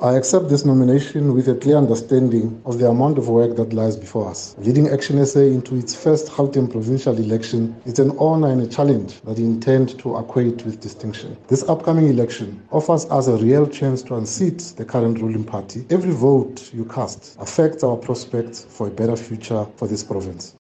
I accept this nomination with a clear understanding of the amount of work that lies before us. Leading ActionSA into its first Gauteng provincial election is an honor and a challenge that we intend to equate with distinction. This upcoming election offers us a real chance to unseat the current ruling party. Every vote you cast affects our prospects for a better future for this province.